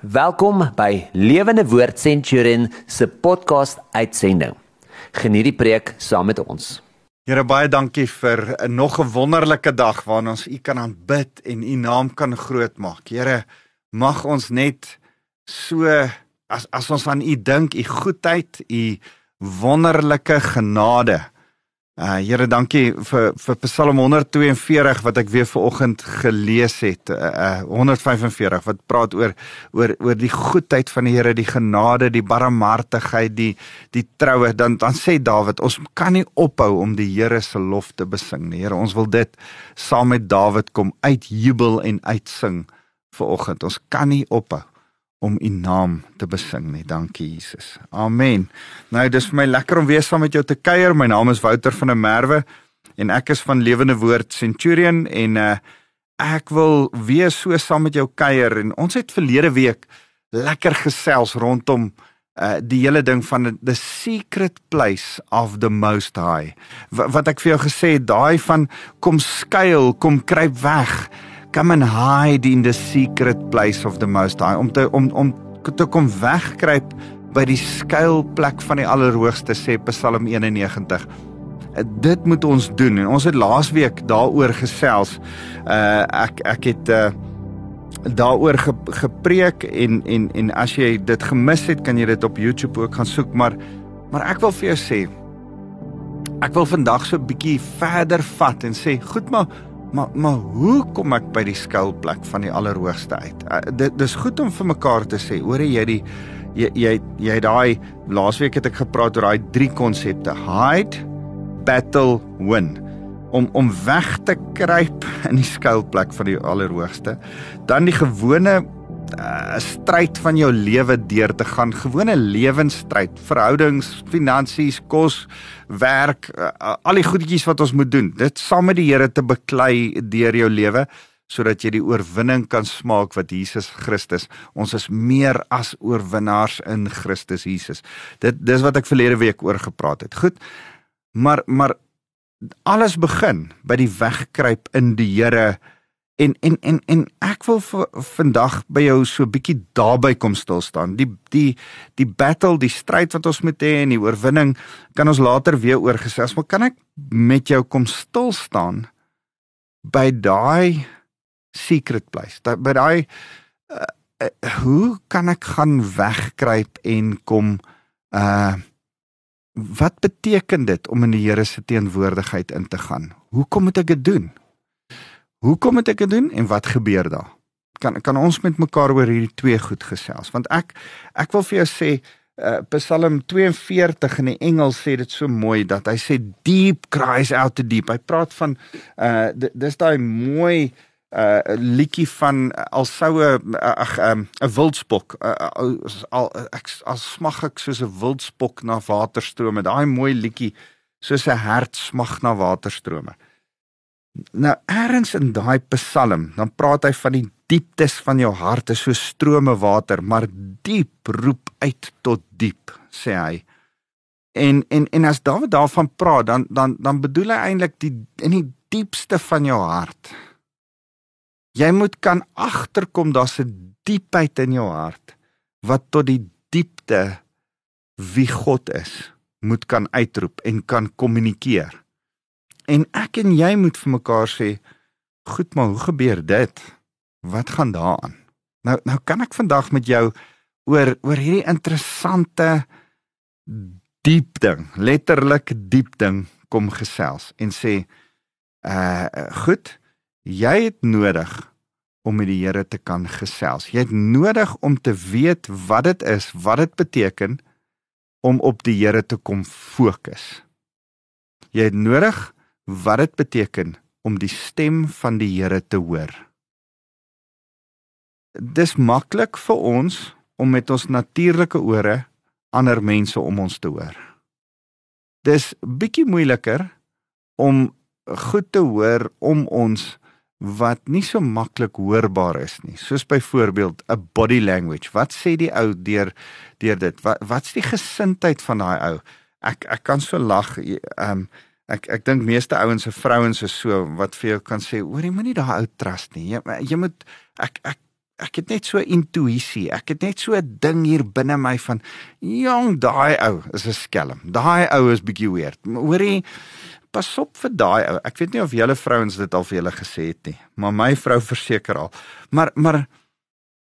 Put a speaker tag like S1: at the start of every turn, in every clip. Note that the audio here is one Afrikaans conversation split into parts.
S1: Welkom by Lewende Woord Centurion se podcast uitsending. Geniet die preek saam met ons.
S2: Here baie dankie vir 'n nog 'n wonderlike dag waarin ons U kan aanbid en U naam kan grootmaak. Here, mag ons net so as as ons aan U dink, U goedheid, U wonderlike genade. Uh Here, dankie vir vir Psalm 142 wat ek weer vanoggend gelees het. Uh 145 wat praat oor oor oor die goedheid van die Here, die genade, die barmhartigheid, die die troue. Dan dan sê Dawid, ons kan nie ophou om die Here se lof te besing nie. Here, ons wil dit saam met Dawid kom uitjubel en uitsing vanoggend. Ons kan nie ophou om u naam te besing nie. Dankie Jesus. Amen. Nou dis vir my lekker om weer saam met jou te kuier. My naam is Wouter van der Merwe en ek is van Lewende Woord Centurion en uh ek wil weer so saam met jou kuier en ons het verlede week lekker gesels rondom uh die hele ding van the secret place of the most high. W wat ek vir jou gesê het, daai van kom skuil, kom kruip weg come and hide in the secret place of the most high. Om te om om te kom wegkruip by die skuilplek van die allerhoogste sê Psalm 91 dit moet ons doen. En ons het laasweek daaroor gesels. Uh ek ek het uh daaroor ge, gepreek en en en as jy dit gemis het kan jy dit op YouTube ook gaan soek. Maar maar ek wil vir jou sê ek wil vandag so 'n bietjie verder vat en sê goed maar Maar maar hoe kom ek by die skuilplek van die Allerhoogste uit? Uh, dit dis goed om vir mekaar te sê. Hoor jy die jy jy jy daai laasweek het ek gepraat oor daai drie konsepte: hide, battle, win. Om om weg te kruip in die skuilplek van die Allerhoogste. Dan die gewone 'n uh, stryd van jou lewe deur te gaan, gewone lewensstryd, verhoudings, finansies, kos, werk, uh, al die goedjies wat ons moet doen. Dit saam met die Here te beklei deur jou lewe sodat jy die oorwinning kan smaak wat Jesus Christus. Ons is meer as oorwinnaars in Christus Jesus. Dit dis wat ek verlede week oor gepraat het. Goed. Maar maar alles begin by die wegkruip in die Here En en en en ek wil vandag by jou so 'n bietjie daarby kom stil staan. Die die die battle, die stryd wat ons moet hê en die oorwinning kan ons later weer oorgesels, maar kan ek met jou kom stil staan by daai secret place? Da, by daai uh, uh, hoe kan ek gaan wegkruip en kom uh wat beteken dit om in die Here se teenwoordigheid in te gaan? Hoekom moet ek dit doen? Hoekom moet ek dit doen en wat gebeur daar? Kan kan ons met mekaar oor hierdie twee goed gesels? Want ek ek wil vir jou sê uh, Psalm 42 in die Engels sê dit so mooi dat hy sê deep cries out to deep. Hy praat van uh dis daai mooi 'n uh, liedjie van alsoue ag 'n um, wildspok uh, al ek as smag ek soos 'n wildspok na waterstrome daai mooi liedjie soos 'n hert smag na waterstrome Nou eers in daai Psalm, dan praat hy van die dieptes van jou hart is so strome water, maar diep roep uit tot diep, sê hy. En en en as Dawid daarvan praat, dan dan dan bedoel hy eintlik die in die diepste van jou hart. Jy moet kan agterkom daar's 'n diepheid in jou hart wat tot die diepte wie God is moet kan uitroep en kan kommunikeer. En ek en jy moet vir mekaar sê, goed, maar hoe gebeur dit? Wat gaan daaraan? Nou nou kan ek vandag met jou oor oor hierdie interessante diep ding, letterlik diep ding kom gesels en sê uh goed, jy het nodig om met die Here te kan gesels. Jy het nodig om te weet wat dit is, wat dit beteken om op die Here te kom fokus. Jy het nodig wat dit beteken om die stem van die Here te hoor. Dis maklik vir ons om met ons natuurlike ore ander mense om ons te hoor. Dis bietjie moeiliker om goed te hoor om ons wat nie so maklik hoorbaar is nie. Soos byvoorbeeld 'n body language. Wat sê die ou deur deur dit? Wat wat's die gesindheid van daai ou? Ek ek kan so lag. Ehm um, ek ek dink meeste ouens se vrouens is so wat vir jou kan sê hoor jy moenie daai ou trust nie jy, jy moet ek ek ek het net so intuïsie. Ek het net so 'n ding hier binne my van jong, daai ou is 'n skelm. Daai ou is bietjie weird. Hoorie, pas op vir daai ou. Ek weet nie of julle vrouens dit al vir julle gesê het nie, maar my vrou verseker al. Maar maar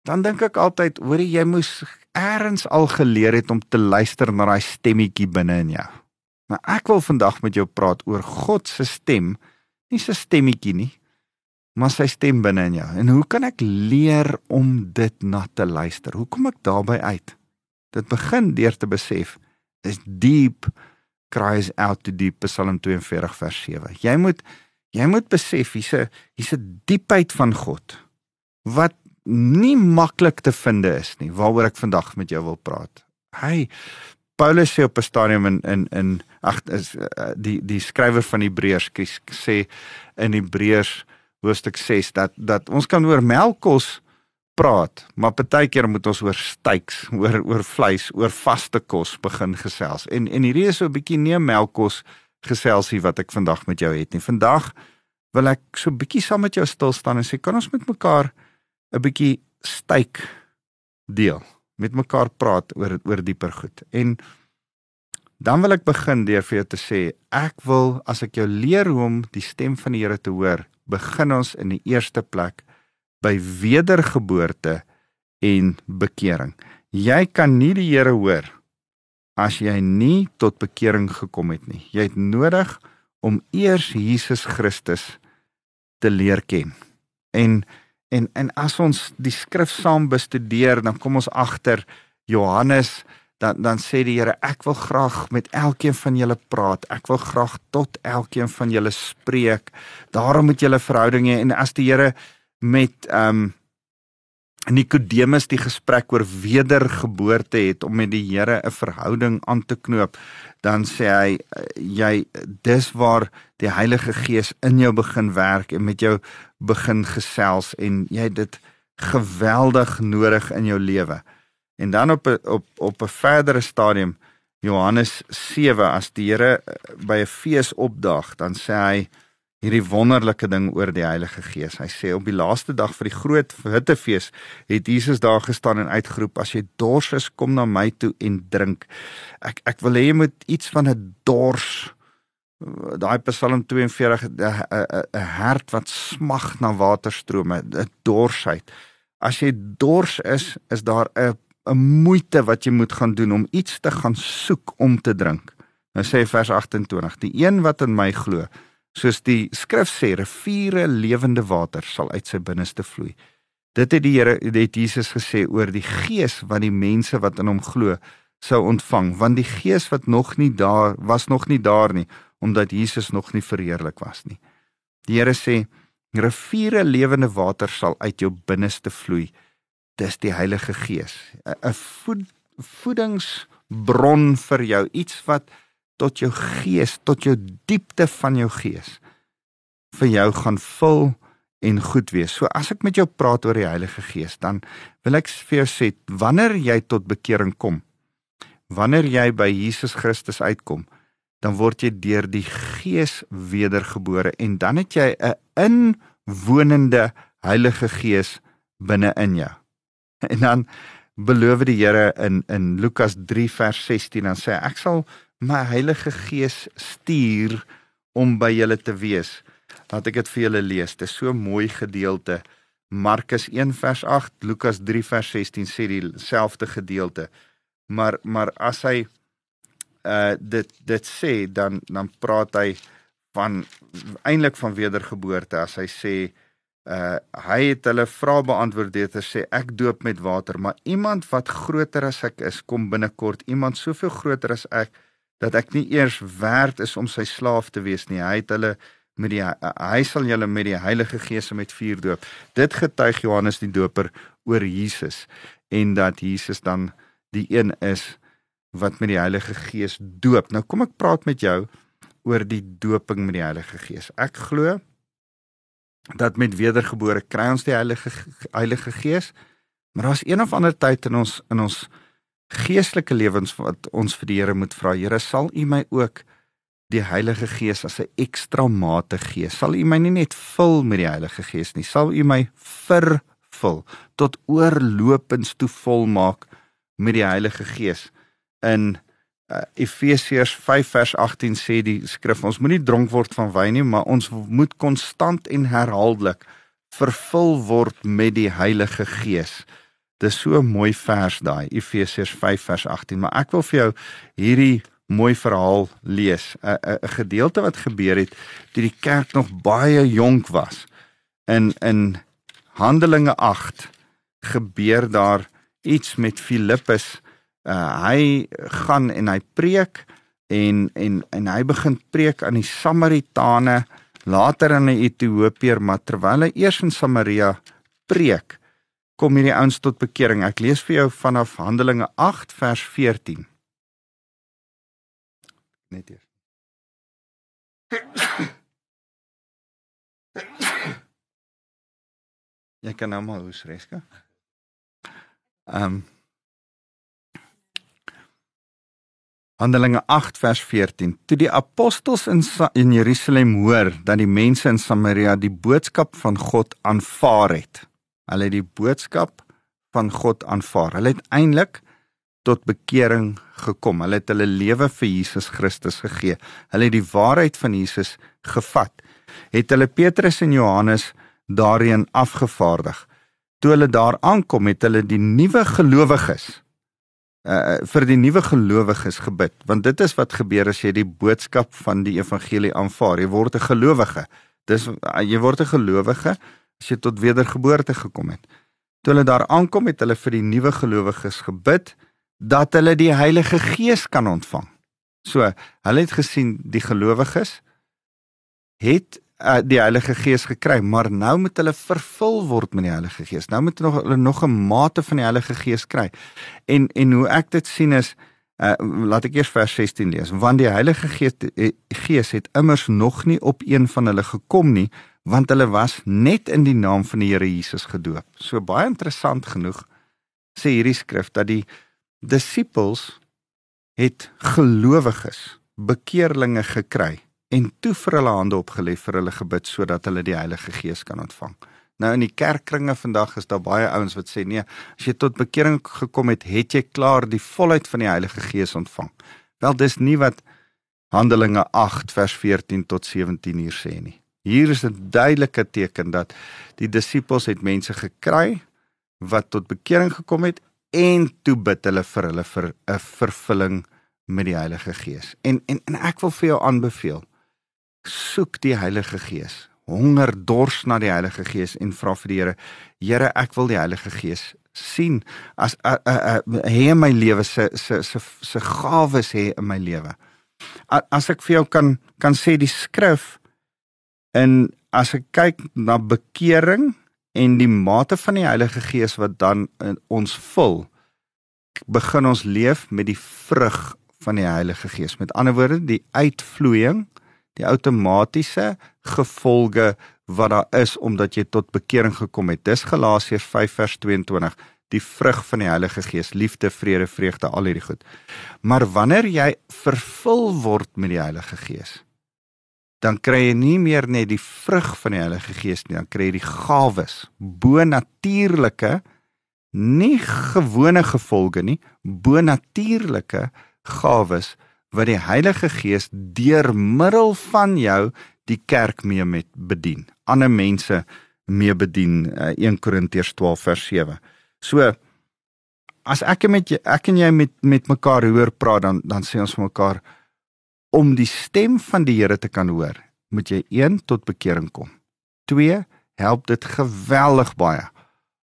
S2: dan dink ek altyd, hoorie, jy moes eers al geleer het om te luister na daai stemmetjie binne in jou. Maar ek wil vandag met jou praat oor God se stem, nie sy stemmetjie nie, maar sy stem binne in jou. En hoe kan ek leer om dit na te luister? Hoe kom ek daarby uit? Dit begin deur te besef is deep cries out to deep Psalm 42 vers 7. Jy moet jy moet besef hier's 'n hier's 'n diepheid van God wat nie maklik te vind is nie waaroor ek vandag met jou wil praat. Hy Paulus sê op 'n stadium in in in ag is uh, die die skrywer van Hebreërs sê in Hebreërs hoofstuk 6 dat dat ons kan oor melkkos praat, maar partykeer moet ons oor steaks, oor oor vleis, oor vaste kos begin gesels. En en hierdie is so 'n bietjie nie melkkos geselsie wat ek vandag met jou het nie. Vandag wil ek so 'n bietjie saam met jou stil staan en sê kan ons met mekaar 'n bietjie steak deel, met mekaar praat oor oor dieper goed. En dan wil ek begin deur vir jou te sê ek wil as ek jou leer hoe om die stem van die Here te hoor, begin ons in die eerste plek by wedergeboorte en bekering. Jy kan nie die Here hoor as jy nie tot bekering gekom het nie. Jy het nodig om eers Jesus Christus te leer ken. En en en as ons die skrif saam bestudeer, dan kom ons agter Johannes dan dan sê die Here ek wil graag met elkeen van julle praat. Ek wil graag tot elkeen van julle spreek. Daarom moet julle verhoudinge en as die Here met ehm um, Nikodemus die gesprek oor wedergeboorte het om met die Here 'n verhouding aan te knoop, dan sê hy jy dis waar die Heilige Gees in jou begin werk en met jou begin gesels en jy dit geweldig nodig in jou lewe. En dan op op op 'n verdere stadium Johannes 7 as die Here eh, by 'n fees opdag, dan sê hy hierdie wonderlike ding oor die Heilige Gees. Hy sê op die laaste dag vir die groot hittefees het Jesus daar gestaan en uitgeroep as jy dors is, kom na my toe en drink. Ek ek wil hê jy moet iets van 'n dors daai Psalm 42 'n hart wat smag na waterstrome, 'n dorsheid. As jy dors is, is daar 'n 'n moeite wat jy moet gaan doen om iets te gaan soek om te drink. Nou sê vers 28: Die een wat in my glo, soos die skrif sê, riviere lewende water sal uit sy binneste vloei. Dit het die Here, het Jesus gesê oor die Gees wat die mense wat in hom glo sou ontvang, want die Gees wat nog nie daar was nog nie daar nie, omdat Jesus nog nie verheerlik was nie. Die Here sê riviere lewende water sal uit jou binneste vloei dis die Heilige Gees 'n voed, voedingsbron vir jou iets wat tot jou gees tot jou diepte van jou gees vir jou gaan vul en goed wees. So as ek met jou praat oor die Heilige Gees, dan wil ek vir jou sê wanneer jy tot bekering kom, wanneer jy by Jesus Christus uitkom, dan word jy deur die Gees wedergebore en dan het jy 'n inwonende Heilige Gees binne in jou. En dan beloof die Here in in Lukas 3 vers 16 dan sê ek sal my Heilige Gees stuur om by julle te wees. Laat ek dit vir julle lees. Dit is so 'n mooi gedeelte. Markus 1 vers 8, Lukas 3 vers 16 sê dieselfde gedeelte. Maar maar as hy uh dit dit sê dan dan praat hy van eintlik van wedergeboorte as hy sê uh hy het hulle vrae beantwoord deur te sê ek doop met water maar iemand wat groter as ek is kom binnekort iemand soveel groter as ek dat ek nie eers werd is om sy slaaf te wees nie. Hy het hulle met die hy sal julle met die Heilige Gees en met vuur doop. Dit getuig Johannes die Doper oor Jesus en dat Jesus dan die een is wat met die Heilige Gees doop. Nou kom ek praat met jou oor die doping met die Heilige Gees. Ek glo dat met wedergebore kry ons die Heilige Heilige Gees. Maar daar's een of ander tyd in ons in ons geestelike lewens wat ons vir die Here moet vra. Here, sal U my ook die Heilige Gees as 'n ekstra mate gee? Sal U my nie net vul met die Heilige Gees nie, sal U my vul tot oorlopends toe volmaak met die Heilige Gees. In uh, Efesiërs 5 vers 18 sê die skrif ons moenie dronk word van wyn nie, maar ons moet konstant en herhaaldelik vervul word met die Heilige Gees. Dis so 'n mooi vers daai Efesiërs 5 vers 18, maar ek wil vir jou hierdie mooi verhaal lees. 'n 'n gedeelte wat gebeur het toe die kerk nog baie jonk was. In in Handelinge 8 gebeur daar iets met Filippus. Uh, hy gaan en hy preek en en en hy begin preek aan die Samaritane, later aan die Ethiopiër, maar terwyl hy eers in Samaria preek, kom hierdie ouens tot bekering. Ek lees vir jou vanaf Handelinge 8 vers 14 net eers. Jy kan nou maar hoes, Reska. Ehm um, Handelinge 8 vers 14. Toe die apostels in in Jerusalem hoor dat die mense in Samaria die boodskap van God aanvaar het. Hulle het die boodskap van God aanvaar. Hulle het eintlik tot bekering gekom. Hulle het hulle lewe vir Jesus Christus gegee. Hulle het die waarheid van Jesus gevat. Het hulle Petrus en Johannes daarin afgevaardig. Toe hulle daar aankom, het hulle die nuwe gelowiges uh vir die nuwe gelowiges gebid, want dit is wat gebeur as jy die boodskap van die evangelie aanvaar. Jy word 'n gelowige. Dis jy word 'n gelowige as jy tot wedergeboorte gekom het. Toe hulle daar aankom, het hulle vir die nuwe gelowiges gebid dat hulle die Heilige Gees kan ontvang. So, hulle het gesien die gelowiges het uh, die Heilige Gees gekry, maar nou moet hulle vervul word met die Heilige Gees. Nou moet hulle nog 'n mate van die Heilige Gees kry. En en hoe ek dit sien is uh, laat ek eers vers 16 lees. Want die Heilige Gees eh, Gees het immers nog nie op een van hulle gekom nie, want hulle was net in die naam van die Here Jesus gedoop. So baie interessant genoeg sê hierdie skrif dat die disippels het gelowiges, bekeerlinge gekry en toe vir hulle hande opgelê vir hulle gebid sodat hulle die Heilige Gees kan ontvang. Nou in die kerkkringe vandag is daar baie ouens wat sê nee, as jy tot bekering gekom het, het jy klaar die volheid van die Heilige Gees ontvang. Wel dis nie wat Handelinge 8 vers 14 tot 17 hier sê nie. Hier is 'n duidelike teken dat die disippels het mense gekry wat tot bekering gekom het en toe bid hulle vir hulle vir 'n vervulling met die Heilige Gees. En en en ek wil vir jou aanbeveel soek die Heilige Gees. Honger dors na die Heilige Gees en vra vir die Here, Here, ek wil die Heilige Gees sien as hê in my lewe se se se se gawes hê in my lewe. As ek vir jou kan kan sê die skrif in as ek kyk na bekering en die mate van die Heilige Gees wat dan ons vul begin ons leef met die vrug van die Heilige Gees. Met ander woorde die uitvloeiing die outomatiese gevolge wat daar is omdat jy tot bekering gekom het. Dis Galasiërs 5 vers 22 die vrug van die Heilige Gees liefde vrede vreugde al hierdie goed. Maar wanneer jy vervul word met die Heilige Gees dan kry jy nie meer net die vrug van die Heilige Gees nie, dan kry jy die gawes, bo-natuurlike, nie gewone gevolge nie, bo-natuurlike gawes wat die Heilige Gees deur middel van jou die kerk mee met bedien. Ander mense mee bedien 1 eh, Korintiërs 12 vers 7. So as ek met jy, ek en jy met met mekaar hoor praat dan dan sê ons mekaar om die stem van die Here te kan hoor, moet jy 1 tot bekering kom. 2 help dit geweldig baie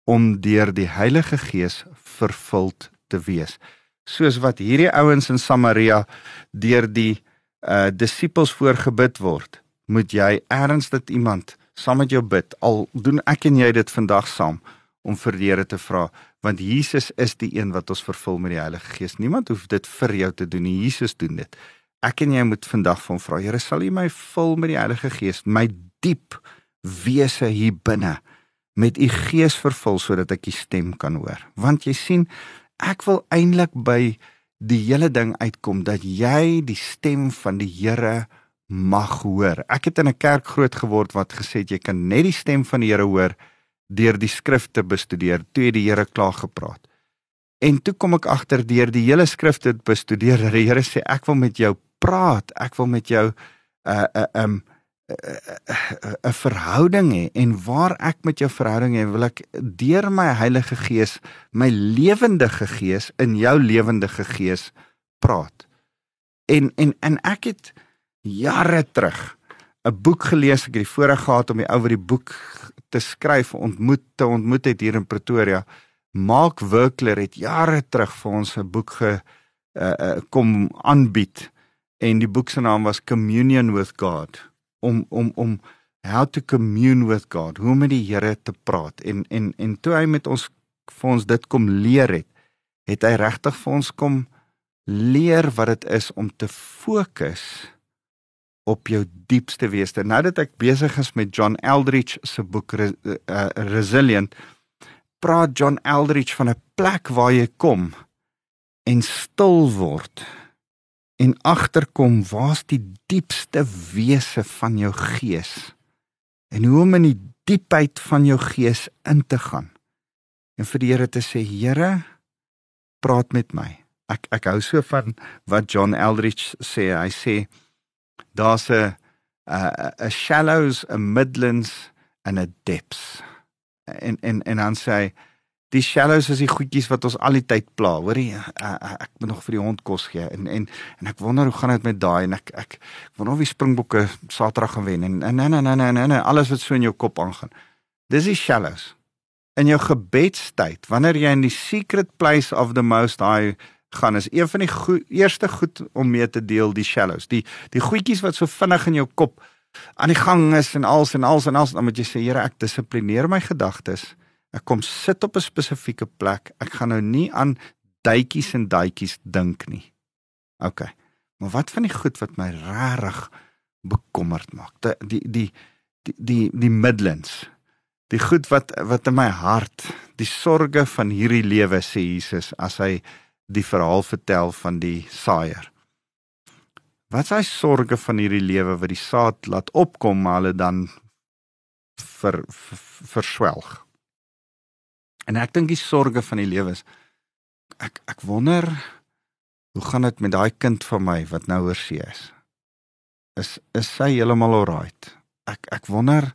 S2: om deur die Heilige Gees vervuld te wees. Soos wat hierdie ouens in Samaria deur die uh disippels voorgebid word, moet jy erns dat iemand saam met jou bid. Al doen ek en jy dit vandag saam om vir die Here te vra, want Jesus is die een wat ons vervul met die Heilige Gees. Niemand hoef dit vir jou te doen nie. Jesus doen dit ek en jy moet vandag van vra, Here, sal U my vul met die Heilige Gees, my diep wese hier binne met U Gees vervul sodat ek U stem kan hoor. Want jy sien, ek wil eintlik by die hele ding uitkom dat jy die stem van die Here mag hoor. Ek het in 'n kerk groot geword wat gesê het jy kan net die stem van die Here hoor deur die skrifte bestudeer, toe het die Here klaar gepraat. En toe kom ek agter deur die hele skrifte bestudeer dat die Here sê ek wil met jou praat, ek wil met jou 'n uh, 'n uh, um 'n verhouding hê en waar ek met jou verhouding hê, wil ek deur my Heilige Gees, my lewendige gees in jou lewendige gees praat. En en en ek het jare terug 'n boek gelees, ek het die voorreg gehad om die ou wat die boek te skryf ontmoet te ontmoet het hier in Pretoria. Mark Werkler het jare terug vir ons 'n boek ge uh, uh, kom aanbied en die boek se naam was Communion with God. Om om om how to commune with God, hoe om met die Here te praat. En en en toe hy met ons vir ons dit kom leer het, het hy regtig vir ons kom leer wat dit is om te fokus op jou diepste weste. Nou dat ek besig is met John Eldridge se boek uh, Resilient, praat John Eldridge van 'n plek waar jy kom en stil word en agterkom waar's die diepste wese van jou gees en hoe om in die diepheid van jou gees in te gaan. En vir die Here te sê Here praat met my. Ek ek hou so van wat John Eldridge sê. Hy sê daar's 'n 'n shallows, 'n midlands en 'n depths. En en en dan sê hy die shallows is die goedjies wat ons al die tyd pla. Hoorie, ek moet nog vir die hond kos gee en en en ek wonder hoe gaan dit met daai en ek ek ek wonder of die Springbokke Saterdag gaan wen en en en en en en alles wat so in jou kop aangaan. Dis die shallows. In jou gebedstyd, wanneer jy in die secret place of the most high gaan is een van die goe, eerste goed om mee te deel die shallows. Die die goedjies wat so vinnig in jou kop aan die gang is en als en als en als dan moet jy sê Here ek dissiplineer my gedagtes. Ek kom sit op 'n spesifieke plek. Ek gaan nou nie aan duitjies en daadjies dink nie. OK. Maar wat van die goed wat my regtig bekommerd maak? Die die die die die, die midlands. Die goed wat wat in my hart, die sorges van hierdie lewe sê Jesus as hy die verhaal vertel van die saaier. Wat is hy sorge van hierdie lewe wat die saad laat opkom maar hulle dan ver, ver verswelg. En ek dink die sorge van die lewe is ek ek wonder hoe gaan dit met daai kind van my wat nou oor see is? Is is sy heeltemal alright? Ek ek wonder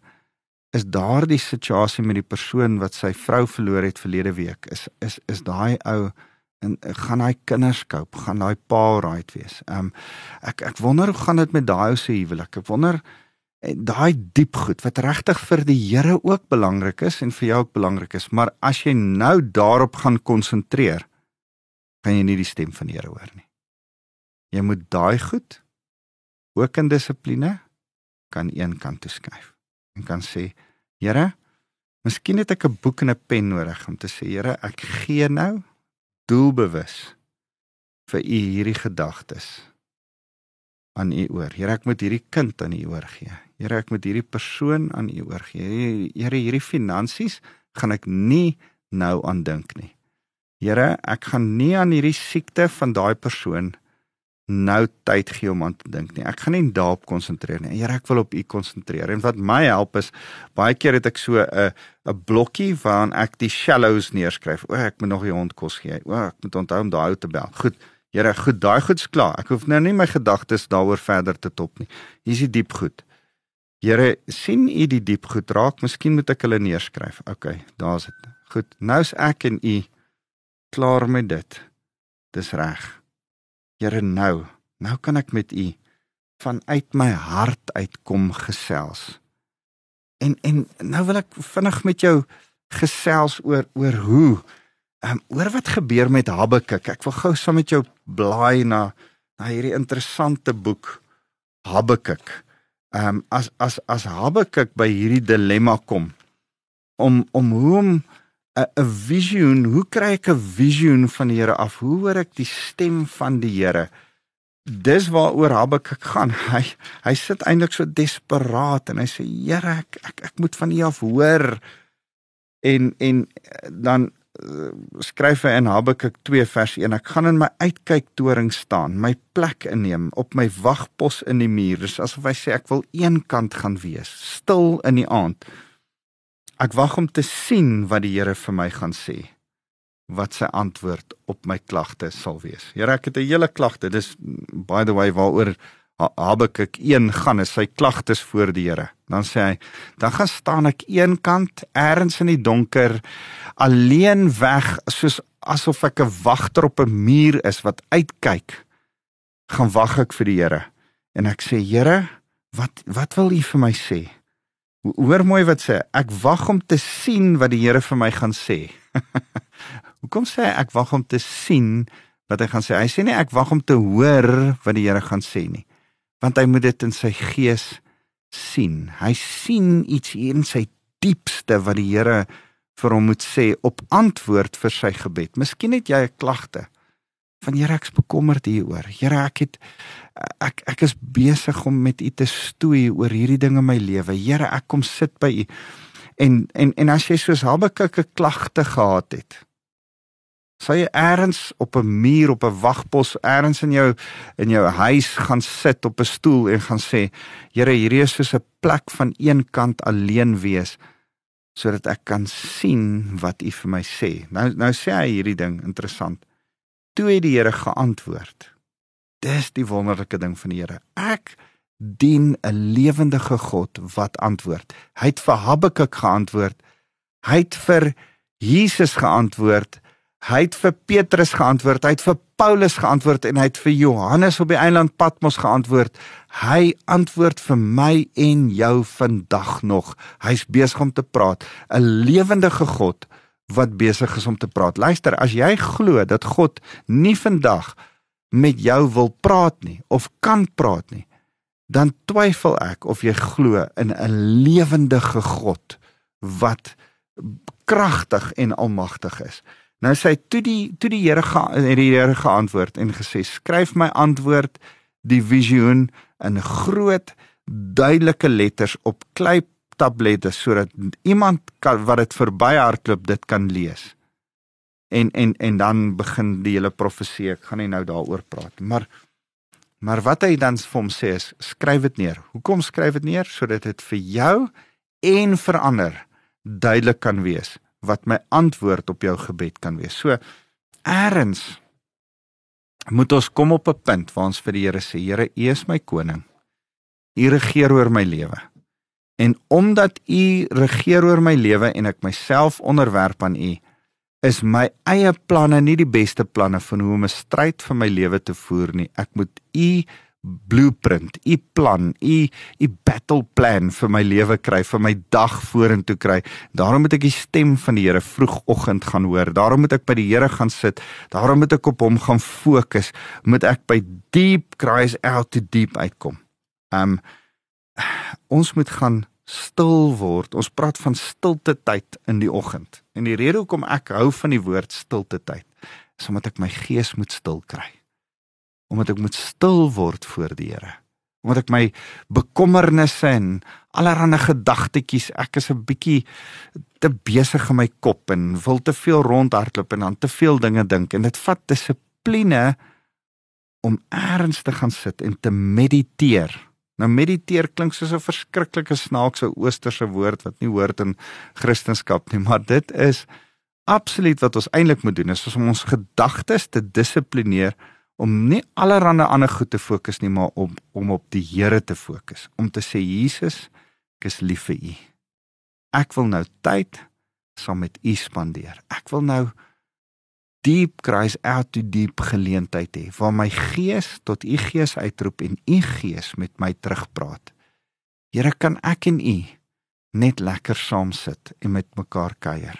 S2: is daardie situasie met die persoon wat sy vrou verloor het verlede week is is is daai ou en gaan hy kinders koop, gaan daai pa right wees. Ehm um, ek ek wonder hoe gaan dit met daai ou se huwelik? Ek wonder daai diep goed wat regtig vir die Here ook belangrik is en vir jou ook belangrik is, maar as jy nou daarop gaan konsentreer, gaan jy nie die stem van die Here hoor nie. Jy moet daai goed ook in dissipline kan een kant toe skuif en kan sê, Here, miskien het ek 'n boek en 'n pen nodig om te sê, Here, ek gee nou doelbewus vir u hierdie gedagtes aan u oor. Here, ek moet hierdie kind aan u oorgee. Here, ek moet hierdie persoon aan u oorgee. Here, hierdie finansies gaan ek nie nou aan dink nie. Here, ek gaan nie aan hierdie siekte van daai persoon nou tyd gee om aan te dink nie. Ek gaan nie daarop konsentreer nie. Here, ek wil op U konsentreer. En wat my help is, baie keer het ek so 'n 'n blokkie waarin ek die shallows neerskryf. O, ek moet nog die hond kos gee. O, ek moet onthou om daai ou te bel. Goed. Here, goed, daai goed's klaar. Ek hoef nou nie my gedagtes daaroor verder te top nie. Hier is die diep goed. Here, sien U die diep goed raak? Miskien moet ek hulle neerskryf. OK, daar's dit. Goed. Nou's ek en U klaar met dit. Dis reg. Here nou, nou kan ek met u vanuit my hart uitkom gesels. En en nou wil ek vinnig met jou gesels oor oor hoe ehm um, oor wat gebeur met Habakuk. Ek wil gou saam met jou blaai na na hierdie interessante boek Habakuk. Ehm um, as as as Habakuk by hierdie dilemma kom om om hoe om 'n 'n visioen, hoe kry ek 'n visioen van die Here af? Hoe hoor ek die stem van die Here? Dis waaroor Habakuk gaan. Hy hy sit eintlik so desperaat en hy sê Here, ek ek ek moet van U af hoor. En en dan skryf hy in Habakuk 2 vers 1: Ek gaan in my uitkyktoring staan, my plek inneem op my wagpos in die muur. Dis asof hy sê ek wil eenkant gaan wees, stil in die aand Ek wag om te sien wat die Here vir my gaan sê. Wat sy antwoord op my klagte sal wees. Here, ek het 'n hele klagte. Dis by the way waaroor Habakuk 1 gaan is sy klagtes voor die Here. Dan sê hy, dan gaan staan ek eenkant ergens in die donker alleen weg soos asof ek 'n wagter op 'n muur is wat uitkyk. Gaan wag ek vir die Here. En ek sê, Here, wat wat wil U vir my sê? Hoor mooi wat sê. Ek wag om te sien wat die Here vir my gaan sê. Hoekom sê hy ek wag om te sien wat hy gaan sê? Hy sê nie ek wag om te hoor wat die Here gaan sê nie. Want hy moet dit in sy gees sien. Hy sien iets hier in sy diepste wat die Here vir hom moet sê op antwoord vir sy gebed. Miskien het jy 'n klagte van Here ek's bekommerd hieroor. Here ek het ek ek is besig om met u te stoei oor hierdie ding in my lewe. Here ek kom sit by u. En en en as jy soos Habakuk 'n klagte gehad het, sal jy eers op 'n muur op 'n wagpos eers in jou in jou huis gaan sit op 'n stoel en gaan sê, Here, hierdie is soos 'n plek van een kant alleen wees sodat ek kan sien wat u vir my sê. Nou nou sê hy hierdie ding interessant toe het die Here geantwoord. Dis die wonderlike ding van die Here. Ek dien 'n lewendige God wat antwoord. Hy het vir Habakuk geantwoord. Hy het vir Jesus geantwoord. Hy het vir Petrus geantwoord. Hy het vir Paulus geantwoord en hy het vir Johannes op die eiland Patmos geantwoord. Hy antwoord vir my en jou vandag nog. Hy's besig om te praat. 'n Lewendige God wat besig is om te praat. Luister, as jy glo dat God nie vandag met jou wil praat nie of kan praat nie, dan twyfel ek of jy glo in 'n lewendige God wat kragtig en almagtig is. Nou sê toe die toe die Here het die Here geantwoord en gesê skryf my antwoord die visioen in groot duidelike letters op klei tablette sodat iemand kan wat dit verby hardloop dit kan lees. En en en dan begin die hele profesie. Ek gaan nie nou daaroor praat nie, maar maar wat hy dan vir hom sê is skryf dit neer. Hoekom skryf dit neer sodat dit vir jou en vir ander duidelik kan wees wat my antwoord op jou gebed kan wees. So eers moet ons kom op 'n punt waar ons vir die Here sê, Here, U is my koning. U regeer oor my lewe. En omdat U regeer oor my lewe en ek myself onderwerp aan U, is my eie planne nie die beste planne van hoe om 'n stryd vir my lewe te voer nie. Ek moet U blueprint, U plan, U U battle plan vir my lewe kry, vir my dag vorentoe kry. Daarom moet ek die stem van die Here vroegoggend gaan hoor. Daarom moet ek by die Here gaan sit. Daarom moet ek op hom gaan fokus. Moet ek by deep cries out to deep uitkom. Um ons moet gaan stil word. Ons praat van stilte tyd in die oggend. En die rede hoekom ek hou van die woord stilte tyd is omdat ek my gees moet stil kry. Omdat ek moet stil word voor die Here. Omdat ek my bekommernisse en allerlei gedagtetjies, ek is 'n bietjie te besig in my kop en wil te veel rondhardloop en dan te veel dinge dink en dit vat dissipline om ernstig te gaan sit en te mediteer Nou mediteer klink soos 'n verskriklike snaakse oosterse woord wat nie hoort in Christendom nie, maar dit is absoluut wat ons eintlik moet doen, is om ons gedagtes te dissiplineer om nie allerlei ander goed te fokus nie, maar om om op die Here te fokus, om te sê Jesus, ek is lief vir U. Ek wil nou tyd saam met U spandeer. Ek wil nou deep cries out to deep geleentheid hê waar my gees tot u gees uitroep en u gees met my terugpraat. Here kan ek en u net lekker saam sit en met mekaar kuier.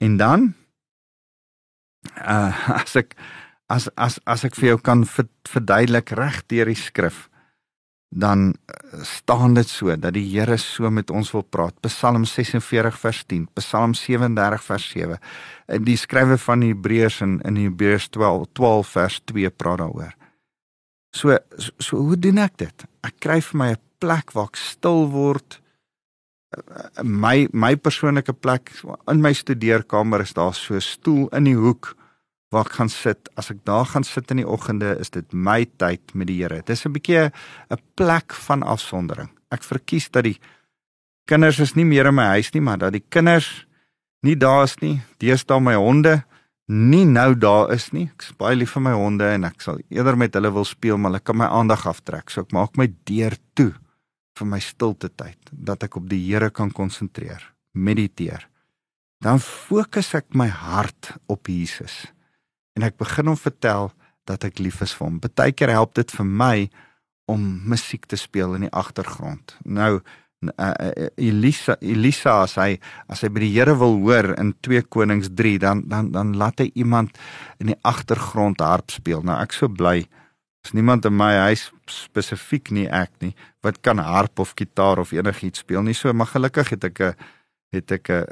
S2: En dan uh as ek as as as ek vir jou kan verduidelik reg deur die skrif dan eh, staan dit so dat die Here so met ons wil praat. Psalm 46 vers 10, Psalm 37 vers 7. En die skrywer van Hebreërs in in Hebreërs 12 12 vers 2 praat daaroor. So, so so hoe doen ek dit? Ek kry vir my 'n plek waar ek stil word. My my persoonlike plek in my studeerkamer is daar so 'n stoel in die hoek waar ek gaan sit. As ek daar gaan sit in die oggende, is dit my tyd met die Here. Dit is 'n bietjie 'n plek van afsondering. Ek verkies dat die kinders is nie meer in my huis nie, maar dat die kinders nie daar is nie. Deesdae my honde nie nou daar is nie. Ek's baie lief vir my honde en ek sal eerder met hulle wil speel, maar hulle kan my aandag aftrek. So ek maak my deur toe vir my stilte tyd dat ek op die Here kan konsentreer, mediteer. Dan fokus ek my hart op Jesus. En ek begin hom vertel dat ek lief is vir hom. Partykeer help dit vir my om musiek te speel in die agtergrond. Nou uh, Elisa Elisa as hy as hy by die Here wil hoor in 2 Konings 3 dan dan dan laat hy iemand in die agtergrond harp speel. Nou ek so bly is niemand in my huis spesifiek nie ek nie wat kan harp of gitaar of enigiets speel nie. So maar gelukkig het ek 'n het ek 'n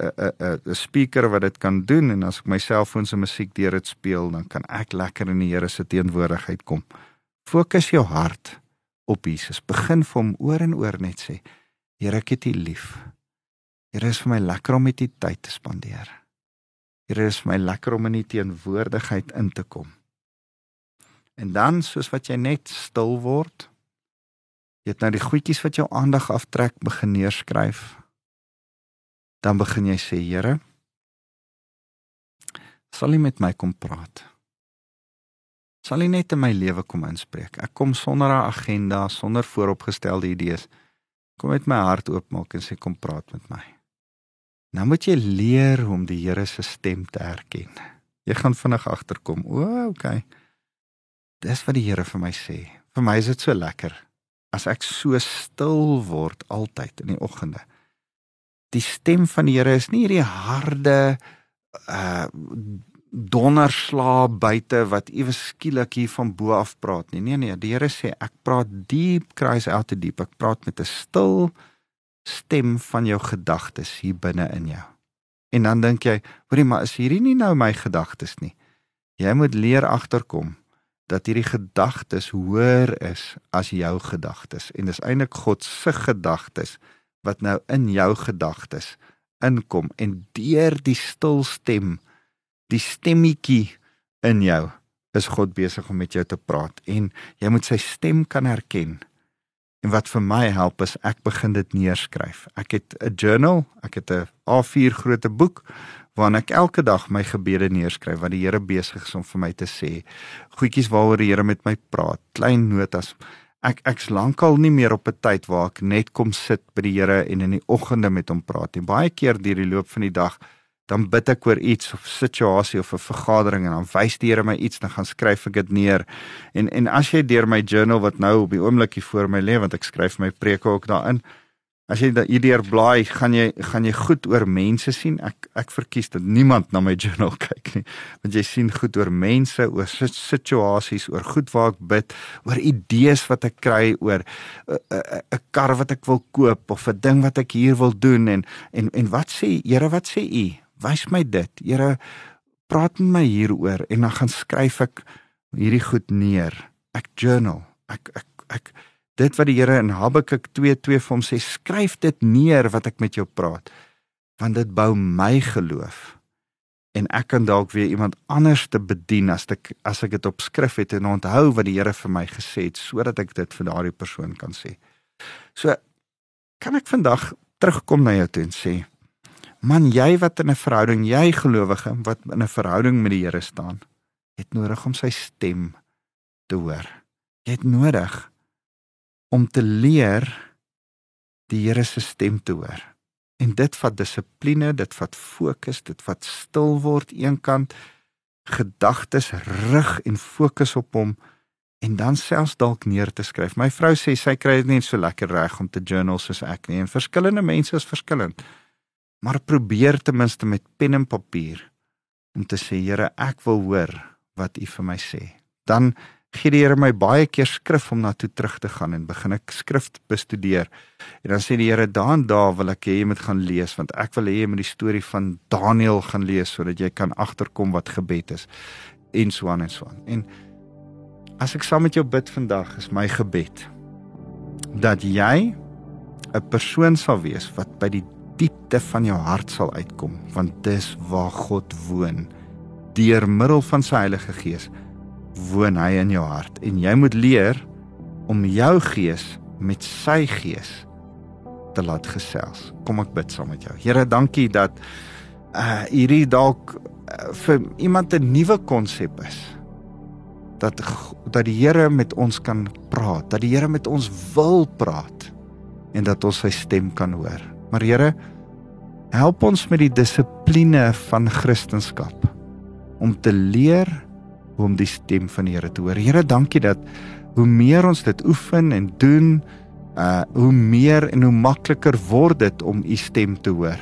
S2: 'n speaker wat dit kan doen en as ek my selfoon se musiek deur dit speel dan kan ek lekker in die Here se teenwoordigheid kom. Fokus jou hart op Jesus. Begin vir hom oor en oor net sê Here, ek het U lief. Here, is vir my lekker om met U tyd te spandeer. Here, is vir my lekker om in U teenwoordigheid in te kom. En dan, soos wat jy net stil word, jy het nou die goedjies wat jou aandag aftrek begin neerskryf. Dan begin jy sê, Here, sal U met my kom praat? Sal U net in my lewe kom inspreek? Ek kom sonder 'n agenda, sonder vooropgestelde idees. Kom met my hart oopmaak en sê kom praat met my. Nou moet jy leer hoe om die Here se stem te herken. Jy gaan vinnig agterkom. O, okay. Dis wat die Here vir my sê. Vir my is dit so lekker as ek so stil word altyd in die oggende. Die stem van die Here is nie hierdie harde uh donderslaa buite wat ewe skielik hier van bo af praat nie. Nee nee, die Here sê ek praat diep cries out to deep. Ek praat met 'n stil stem van jou gedagtes hier binne in jou. En dan dink jy, hoorie maar is hierdie nie nou my gedagtes nie. Jy moet leer agterkom dat hierdie gedagtes hoër is as jou gedagtes en dis eintlik God se gedagtes wat nou in jou gedagtes inkom en deur die stil stem die stemmetjie in jou is God besig om met jou te praat en jy moet sy stem kan herken. En wat vir my help is ek begin dit neerskryf. Ek het 'n journal, ek het 'n A4 grootte boek waarin ek elke dag my gebede neerskryf wat die Here besig is om vir my te sê. Goedjies waaroor die Here met my praat, klein notas. Ek ek's lankal nie meer op 'n tyd waar ek net kom sit by die Here en in die oggende met hom praat nie. Baie keer deur die loop van die dag dan bid ek oor iets of situasie of 'n vergadering en dan wys die Here my iets dan gaan skryf ek dit neer. En en as jy deur my journal wat nou op die oomblik hier voor my lê want ek skryf my preke ook daarin. As jy hierdeur blaai, gaan jy gaan jy goed oor mense sien. Ek ek verkies dat niemand na my journal kyk nie. Want jy sien goed oor mense, oor situasies, oor goed waar ek bid, oor idees wat ek kry oor 'n kar wat ek wil koop of 'n ding wat ek hier wil doen en en en wat sê Here, wat sê u? wys my dit. Here, praat met my hieroor en dan gaan skryf ek hierdie goed neer. Ek journal. Ek ek ek dit wat die Here in Habakuk 2:2 vir hom sê, skryf dit neer wat ek met jou praat. Want dit bou my geloof en ek kan dalk weer iemand anders te bedien as ek as ek dit op skrif het en onthou wat die Here vir my gesê het sodat ek dit vir daardie persoon kan sê. So kan ek vandag terugkom na jou toe en sê Man, jy wat in 'n verhouding, jy gelowige wat in 'n verhouding met die Here staan, het nodig om sy stem te hoor. Jy het nodig om te leer die Here se stem te hoor. En dit vat dissipline, dit vat fokus, dit vat stil word eenkant gedagtes rig en fokus op hom en dan selfs dalk neer te skryf. My vrou sê sy kry dit nie so lekker reg om te journal soos ek nie. En verskillende mense is verskillend maar probeer ten minste met pen en papier om te sê Here ek wil hoor wat u vir my sê dan gee die Here my baie keer skrif om na toe terug te gaan en begin ek skrif bestudeer. En dan sê die Here daan daar wil ek hê jy moet gaan lees want ek wil hê jy moet die storie van Daniël gaan lees sodat jy kan agterkom wat gebed is. En so aan en so aan. En as ek saam met jou bid vandag is my gebed dat jy 'n persoon sal wees wat by die diepte van jou hart sal uitkom, want dis waar God woon. Deur middel van sy Heilige Gees woon hy in jou hart en jy moet leer om jou gees met sy gees te laat gesels. Kom ek bid saam met jou. Here, dankie dat uh hierdie dalk uh, vir iemand 'n nuwe konsep is. Dat dat die Here met ons kan praat, dat die Here met ons wil praat en dat ons sy stem kan hoor. Maar Here, help ons met die dissipline van Christendom om te leer om die stem van die Here te hoor. Here, dankie dat hoe meer ons dit oefen en doen, uh hoe meer en hoe makliker word dit om u stem te hoor.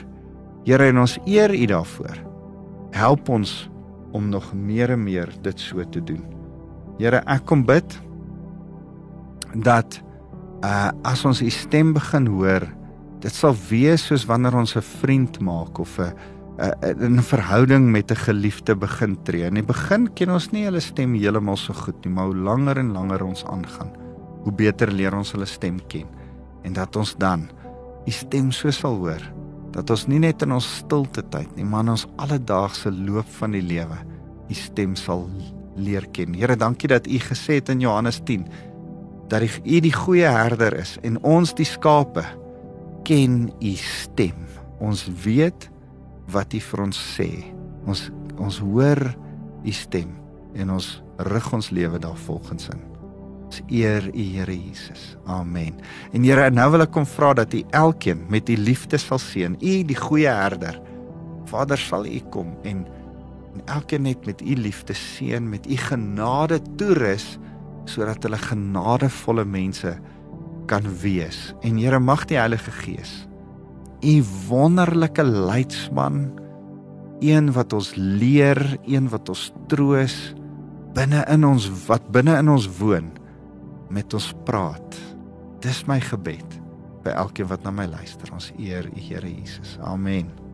S2: Here, en ons eer u daarvoor. Help ons om nog meer en meer dit so te doen. Here, ek kom bid dat uh as ons u stem begin hoor, dit sal wees soos wanneer ons 'n vriend maak of 'n in 'n verhouding met 'n geliefde begin tree. In die begin ken ons nie hulle stem heeltemal so goed nie, maar hoe langer en langer ons aangaan, hoe beter leer ons hulle stem ken. En dat ons dan die stem so sal hoor dat ons nie net in ons stilte tyd nie, maar in ons alledaagse loop van die lewe die stem sal leer ken. Here, dankie dat U gesê het in Johannes 10 dat U die goeie herder is en ons die skape ken U stem. Ons weet wat U vir ons sê. Ons ons hoor U stem en ons rig ons lewe daarvolgens in. Ons eer U Here Jesus. Amen. En Here, nou wil ek kom vra dat U elkeen met U liefde sal seën. U die goeie herder. Vader sal U kom en en elkeen net met U liefde seën, met U genade toerus sodat hulle genadevolle mense kan wees. En Here mag die Heilige Gees u wonderlike leidsman, een wat ons leer, een wat ons troos binne in ons wat binne in ons woon met ons praat. Dis my gebed by elkeen wat na my luister. Ons eer U Here Jesus. Amen.